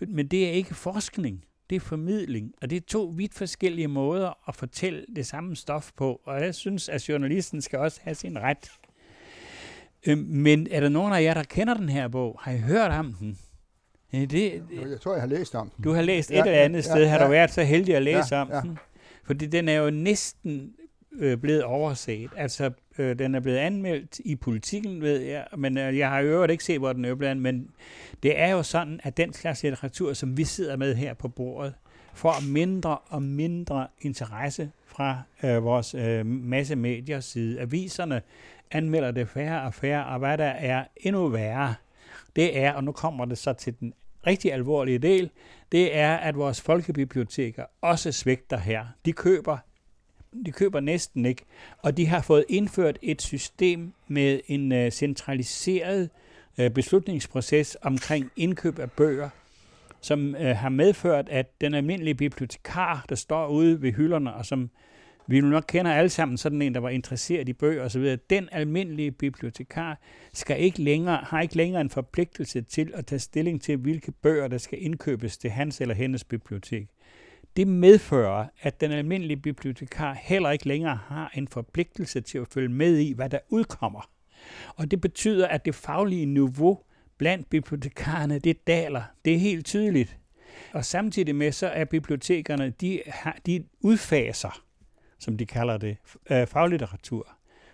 S4: Men det er ikke forskning, det er formidling, og det er to vidt forskellige måder at fortælle det samme stof på, og jeg synes, at journalisten skal også have sin ret. Øhm, men er der nogen af jer, der kender den her bog? Har I hørt om den?
S5: Det, jeg tror, jeg har læst om den.
S4: Du har læst et ja, eller andet ja, sted. Ja, har du været så heldig at læse ja, om ja. den? Fordi den er jo næsten øh, blevet overset. Altså, øh, den er blevet anmeldt i politikken, ved jeg, men øh, jeg har i øvrigt ikke set, hvor den er blevet men det er jo sådan, at den slags litteratur, som vi sidder med her på bordet, får mindre og mindre interesse fra øh, vores øh, masse mediers side. Aviserne anmelder det færre og færre, og hvad der er endnu værre, det er, og nu kommer det så til den rigtig alvorlige del, det er, at vores folkebiblioteker også svigter her. De køber de køber næsten ikke, og de har fået indført et system med en øh, centraliseret øh, beslutningsproces omkring indkøb af bøger, som øh, har medført, at den almindelige bibliotekar, der står ude ved hylderne, og som vi nok kender alle sammen sådan en, der var interesseret i bøger osv., den almindelige bibliotekar skal ikke længere, har ikke længere en forpligtelse til at tage stilling til, hvilke bøger, der skal indkøbes til hans eller hendes bibliotek. Det medfører, at den almindelige bibliotekar heller ikke længere har en forpligtelse til at følge med i, hvad der udkommer. Og det betyder, at det faglige niveau blandt bibliotekarerne, det daler. Det er helt tydeligt. Og samtidig med, så er bibliotekerne, de, har, de udfaser, som de kalder det, øh, faglitteratur.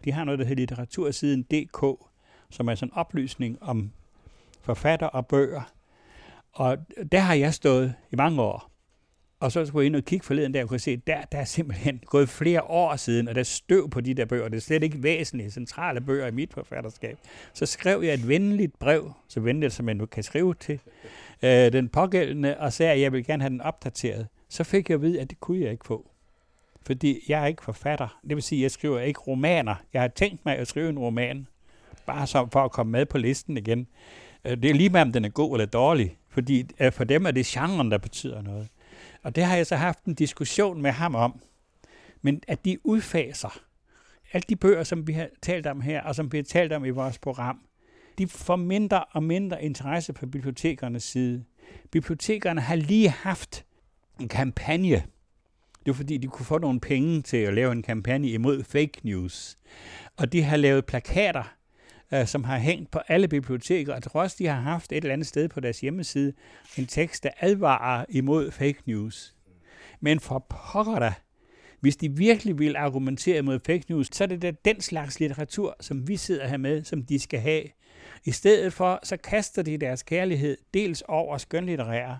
S4: De har noget, der hedder litteratursiden DK, som er sådan en oplysning om forfatter og bøger. Og der har jeg stået i mange år. Og så skulle jeg ind og kigge forleden der, og kunne se, der, der er simpelthen gået flere år siden, og der er støv på de der bøger. Det er slet ikke væsentlige, centrale bøger i mit forfatterskab. Så skrev jeg et venligt brev, så venligt som jeg nu kan skrive til øh, den pågældende, og sagde, at jeg vil gerne have den opdateret. Så fik jeg at vide, at det kunne jeg ikke få. Fordi jeg er ikke forfatter. Det vil sige, at jeg skriver ikke romaner. Jeg har tænkt mig at skrive en roman, bare så for at komme med på listen igen. Øh, det er lige med, om den er god eller dårlig. Fordi øh, for dem er det genren, der betyder noget. Og det har jeg så haft en diskussion med ham om. Men at de udfaser alle de bøger, som vi har talt om her, og som vi har talt om i vores program, de får mindre og mindre interesse på bibliotekernes side. Bibliotekerne har lige haft en kampagne. Det var fordi, de kunne få nogle penge til at lave en kampagne imod fake news. Og de har lavet plakater, øh, som har hængt på alle biblioteker, og trods de har haft et eller andet sted på deres hjemmeside en tekst, der advarer imod fake news. Men for pokker da, hvis de virkelig vil argumentere mod fake news, så er det da den slags litteratur, som vi sidder her med, som de skal have. I stedet for, så kaster de deres kærlighed dels over skønlitterære,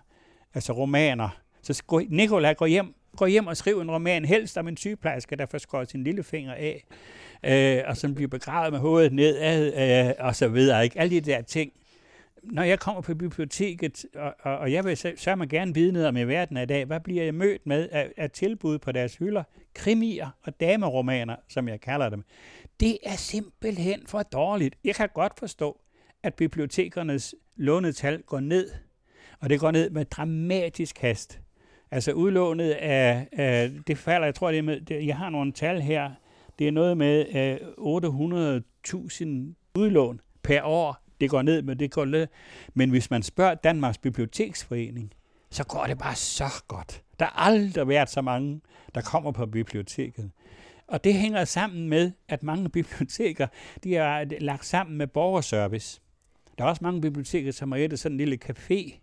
S4: altså romaner. Så Nikolaj går hjem går hjem og skriver en roman, helst om en sygeplejerske, der får skåret sin lille finger af, øh, og som bliver begravet med hovedet nedad, øh, og så videre. Ikke? Alle de der ting. Når jeg kommer på biblioteket, og, og, og jeg vil så, mig gerne vide noget om i verden i dag, hvad bliver jeg mødt med af, af tilbud på deres hylder? Krimier og dameromaner, som jeg kalder dem. Det er simpelthen for dårligt. Jeg kan godt forstå, at bibliotekernes lånetal går ned, og det går ned med dramatisk hast. Altså udlånet af, af det falder, jeg tror det er med, det, jeg har nogle tal her, det er noget med øh, 800.000 udlån per år. Det går ned, men det går ned. Men hvis man spørger Danmarks Biblioteksforening, så går det bare så godt. Der har aldrig været så mange, der kommer på biblioteket. Og det hænger sammen med, at mange biblioteker de er lagt sammen med borgerservice. Der er også mange biblioteker, som har et sådan en lille café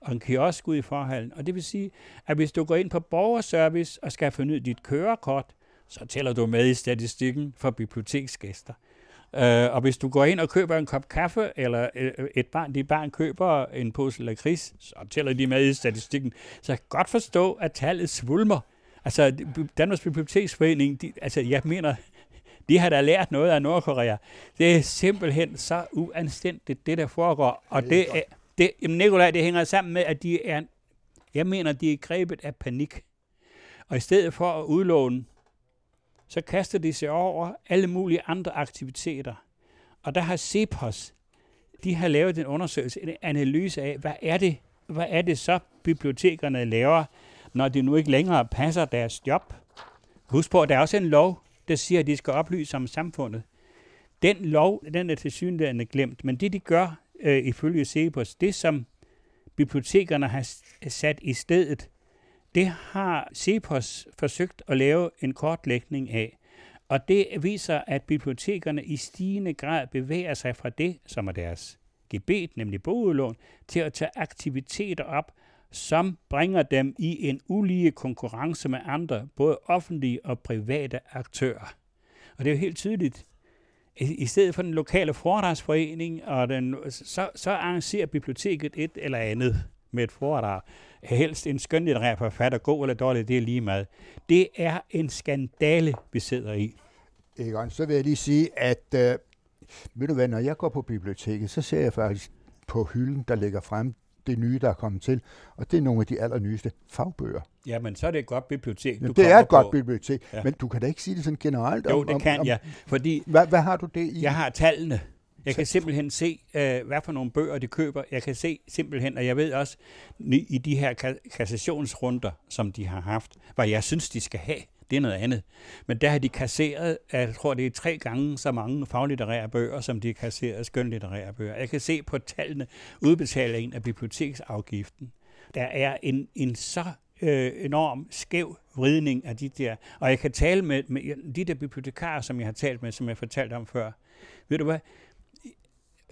S4: og en kiosk ud i forhallen. Og det vil sige, at hvis du går ind på borgerservice og skal forny dit kørekort, så tæller du med i statistikken for biblioteksgæster. Uh, og hvis du går ind og køber en kop kaffe, eller et barn, dit barn køber en pose lakrids, så tæller de med i statistikken. Så jeg kan godt forstå, at tallet svulmer. Altså, Danmarks Biblioteksforening, de, altså, jeg mener, de har da lært noget af Nordkorea. Det er simpelthen så uanstændigt, det der foregår. Og det, er, det, jamen Nikolaj, det hænger sammen med, at de er, jeg mener, de er grebet af panik. Og i stedet for at udlåne, så kaster de sig over alle mulige andre aktiviteter. Og der har CEPOS, de har lavet en undersøgelse, en analyse af, hvad er det, hvad er det så bibliotekerne laver, når de nu ikke længere passer deres job. Husk på, at der er også en lov, der siger, at de skal oplyse om samfundet. Den lov, den er til synligheden glemt, men det de gør, øh, ifølge Cepos, det som bibliotekerne har sat i stedet, det har Cepos forsøgt at lave en kortlægning af. Og det viser, at bibliotekerne i stigende grad bevæger sig fra det, som er deres gebet, nemlig bogudlån, til at tage aktiviteter op, som bringer dem i en ulige konkurrence med andre, både offentlige og private aktører. Og det er jo helt tydeligt, i stedet for den lokale foredragsforening, og den, så, så arrangerer biblioteket et eller andet med et foredrag. Helst en skønlitterær forfatter, god eller dårlig, det er lige meget. Det er en skandale, vi sidder i.
S5: Egon, så vil jeg lige sige, at øh, ved du hvad, når jeg går på biblioteket, så ser jeg faktisk på hylden, der ligger frem, det nye, der er kommet til, og det er nogle af de allernyeste fagbøger.
S4: Ja, men så er det et godt bibliotek,
S5: du Det er et på. godt bibliotek, ja. men du kan da ikke sige det sådan generelt.
S4: Jo, om, det kan om, jeg, fordi...
S5: Hvad, hvad har du det i?
S4: Jeg har tallene. Jeg kan simpelthen se, øh, hvad for nogle bøger de køber. Jeg kan se simpelthen, og jeg ved også, i de her kassationsrunder, som de har haft, hvad jeg synes, de skal have, det er noget andet. Men der har de kasseret, jeg tror det er tre gange så mange faglitterære bøger, som de har kasseret skønlitterære bøger. Jeg kan se på tallene udbetalingen af biblioteksafgiften. Der er en, en så øh, enorm skæv vridning af de der. Og jeg kan tale med, med de der bibliotekarer, som jeg har talt med, som jeg fortalte om før. Ved du hvad?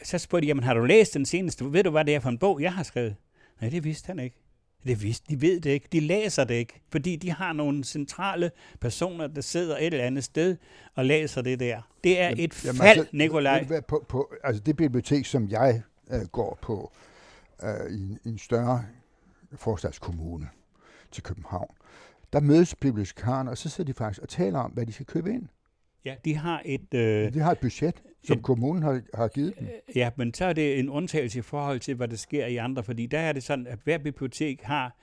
S4: Så spurgte de, jamen har du læst den seneste? Ved du, hvad det er for en bog, jeg har skrevet? Nej, det vidste han ikke. Det vidste, de ved det ikke, de læser det ikke, fordi de har nogle centrale personer, der sidder et eller andet sted og læser det der. Det er et jamen, fald, altså, Nikolaj.
S5: På, på, altså det bibliotek, som jeg uh, går på uh, i, i en større forstadskommune til København, der mødes bibliotekarerne, og så sidder de faktisk og taler om, hvad de skal købe ind.
S4: Ja, de har et... Øh,
S5: de har et budget, som et, kommunen har, har givet dem.
S4: Øh, ja, men så er det en undtagelse i forhold til, hvad der sker i andre, fordi der er det sådan, at hver bibliotek har,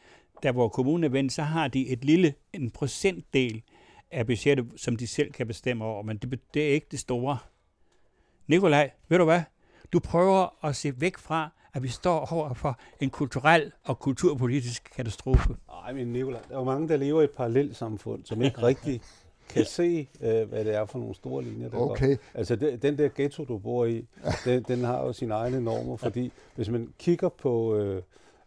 S4: der hvor kommunen er vendt, så har de et lille, en procentdel af budgettet, som de selv kan bestemme over, men det, det er ikke det store. Nikolaj, ved du hvad? Du prøver at se væk fra, at vi står over for en kulturel og kulturpolitisk katastrofe.
S3: Nej, men Nikolaj, der er jo mange, der lever i et parallelt samfund, som ikke rigtig kan se, øh, hvad det er for nogle store linjer, der
S5: okay.
S3: går. Altså det, den der ghetto, du bor i, den, den har jo sine egne normer, fordi hvis man kigger på øh,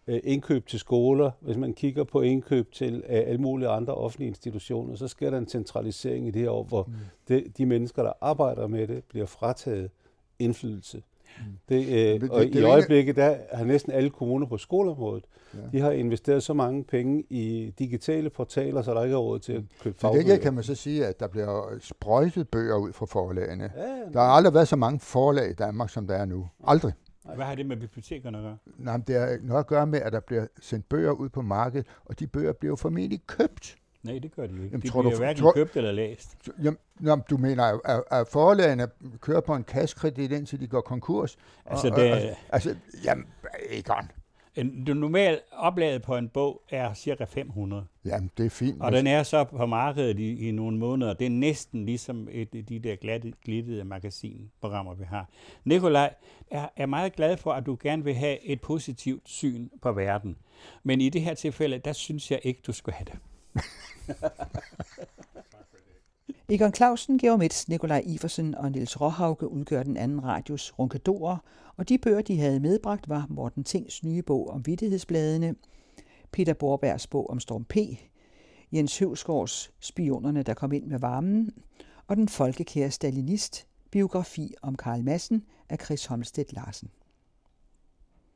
S3: øh, indkøb til skoler, hvis man kigger på indkøb til øh, alle mulige andre offentlige institutioner, så sker der en centralisering i det her år, hvor mm. de, de mennesker, der arbejder med det, bliver frataget indflydelse. Mm. Det, øh, det, og det, i øjeblikket der har næsten alle kommuner på skoleområdet, ja. de har investeret så mange penge i digitale portaler, så der ikke er råd til at mm. købe fagbøger.
S5: Det kan man så sige, at der bliver sprøjtet bøger ud fra forlagene. Ja, der har aldrig været så mange forlag i Danmark, som der er nu. Aldrig.
S4: Hvad har det med bibliotekerne at gøre?
S5: Nej, det har noget at gøre med, at der bliver sendt bøger ud på markedet, og de bøger bliver formentlig købt
S4: Nej, det gør de ikke. Jamen, de tror bliver du, hverken tror, købt eller læst.
S5: Jamen, jamen, du mener, at, at forlagene kører på en kaskredit, indtil de går konkurs?
S4: Altså, og, det, og,
S5: altså jamen, Egon,
S4: en, det normale oplaget på en bog er cirka 500.
S5: Jamen, det er fint.
S4: Og den er så på markedet i, i nogle måneder. Det er næsten ligesom et de der glatte, glittede magasinprogrammer, vi har. Nikolaj er, er meget glad for, at du gerne vil have et positivt syn på verden. Men i det her tilfælde, der synes jeg ikke, du skulle have det.
S1: Egon Clausen, Georg Metz, Nikolaj Iversen og Niels Råhauke udgør den anden radios runkedorer, og de bøger, de havde medbragt, var Morten Tings nye bog om vittighedsbladene, Peter Borbergs bog om Storm P., Jens Høvsgaards Spionerne, der kom ind med varmen, og den folkekære stalinist, biografi om Karl Madsen af Chris Holmstedt Larsen.